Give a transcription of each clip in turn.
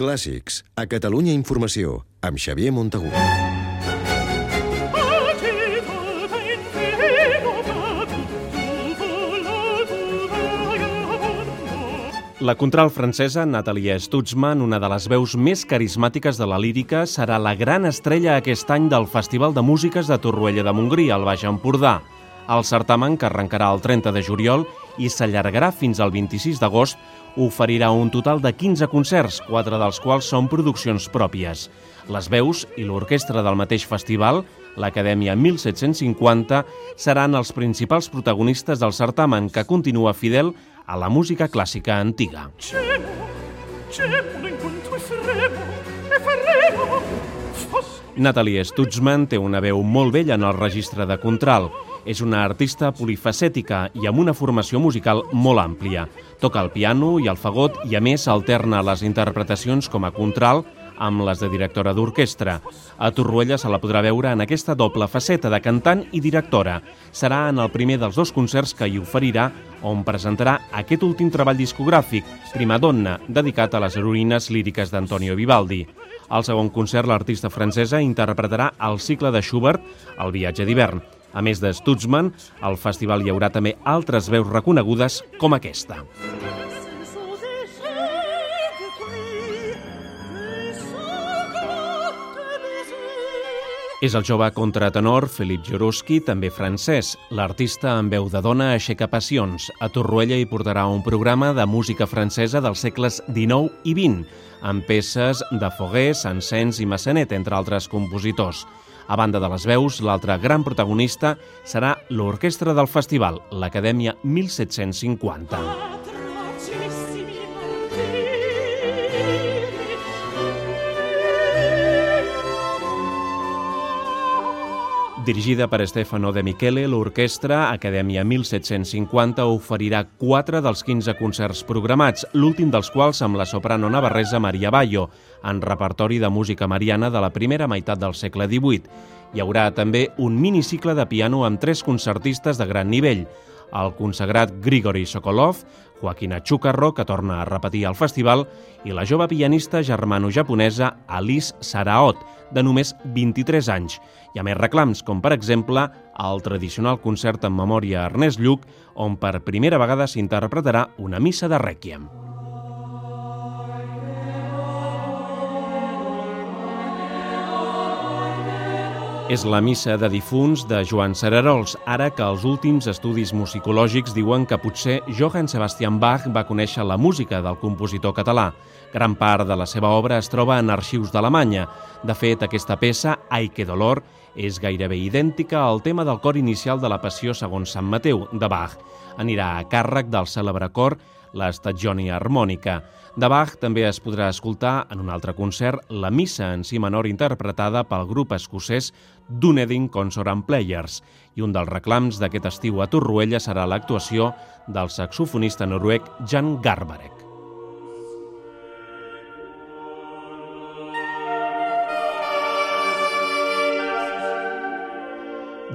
Clàssics, a Catalunya Informació, amb Xavier Montagut. La contral francesa Nathalie Stutzmann, una de les veus més carismàtiques de la lírica, serà la gran estrella aquest any del Festival de Músiques de Torroella de Montgrí, al Baix Empordà. El certamen, que arrencarà el 30 de juliol i s'allargarà fins al 26 d'agost, oferirà un total de 15 concerts, quatre dels quals són produccions pròpies. Les veus i l'orquestra del mateix festival, l'Acadèmia 1750, seran els principals protagonistes del certamen, que continua fidel a la música clàssica antiga. Natalie Stutzmann té una veu molt vella en el registre de contral. És una artista polifacètica i amb una formació musical molt àmplia. Toca el piano i el fagot i, a més, alterna les interpretacions com a contral amb les de directora d'orquestra. A Torroella se la podrà veure en aquesta doble faceta de cantant i directora. Serà en el primer dels dos concerts que hi oferirà, on presentarà aquest últim treball discogràfic, Primadonna, dedicat a les heroïnes líriques d'Antonio Vivaldi. Al segon concert, l'artista francesa interpretarà el cicle de Schubert, El viatge d'hivern. A més de Stutzmann, al festival hi haurà també altres veus reconegudes com aquesta. És el jove contratenor Felip Joroski, també francès. L'artista amb veu de dona aixeca passions. A Torroella hi portarà un programa de música francesa dels segles XIX i XX, amb peces de Foguer, Sansens i Massanet, entre altres compositors. A banda de les veus, l'altre gran protagonista serà l'orquestra del festival, l'Acadèmia 1750. Dirigida per Stefano De Michele, l'orquestra Acadèmia 1750 oferirà 4 dels 15 concerts programats, l'últim dels quals amb la soprano navarresa Maria Bayo, en repertori de música mariana de la primera meitat del segle XVIII. Hi haurà també un minicicle de piano amb tres concertistes de gran nivell, el consagrat Grigori Sokolov, Joaquina Chucarro, que torna a repetir al festival, i la jove pianista germano-japonesa Alice Saraot, de només 23 anys. Hi ha més reclams, com per exemple el tradicional concert en memòria a Ernest Lluc, on per primera vegada s'interpretarà una missa de Rèquiem. És la missa de difunts de Joan Serarols, ara que els últims estudis musicològics diuen que potser Johann Sebastian Bach va conèixer la música del compositor català. Gran part de la seva obra es troba en arxius d'Alemanya. De fet, aquesta peça, Ai que dolor, és gairebé idèntica al tema del cor inicial de la Passió segons Sant Mateu, de Bach. Anirà a càrrec del cèlebre cor l'Estagiònia Harmònica. De Bach també es podrà escoltar en un altre concert la missa en si menor interpretada pel grup escocès Dunedin Consonant Players i un dels reclams d'aquest estiu a Torroella serà l'actuació del saxofonista noruec Jan Garbarek.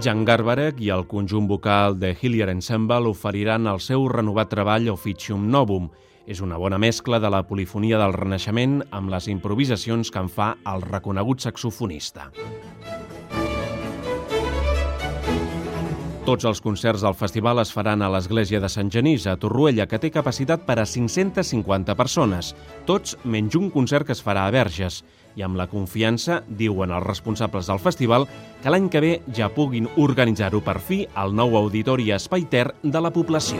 Jan Garbarek i el conjunt vocal de Hillier Ensemble oferiran el seu renovat treball Officium Novum. És una bona mescla de la polifonia del Renaixement amb les improvisacions que en fa el reconegut saxofonista. Tots els concerts del festival es faran a l'església de Sant Genís, a Torroella, que té capacitat per a 550 persones. Tots menys un concert que es farà a Verges. I amb la confiança, diuen els responsables del festival, que l'any que ve ja puguin organitzar-ho per fi al nou auditori Espai Ter de la població.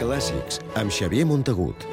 Clàssics, amb Xavier Montagut.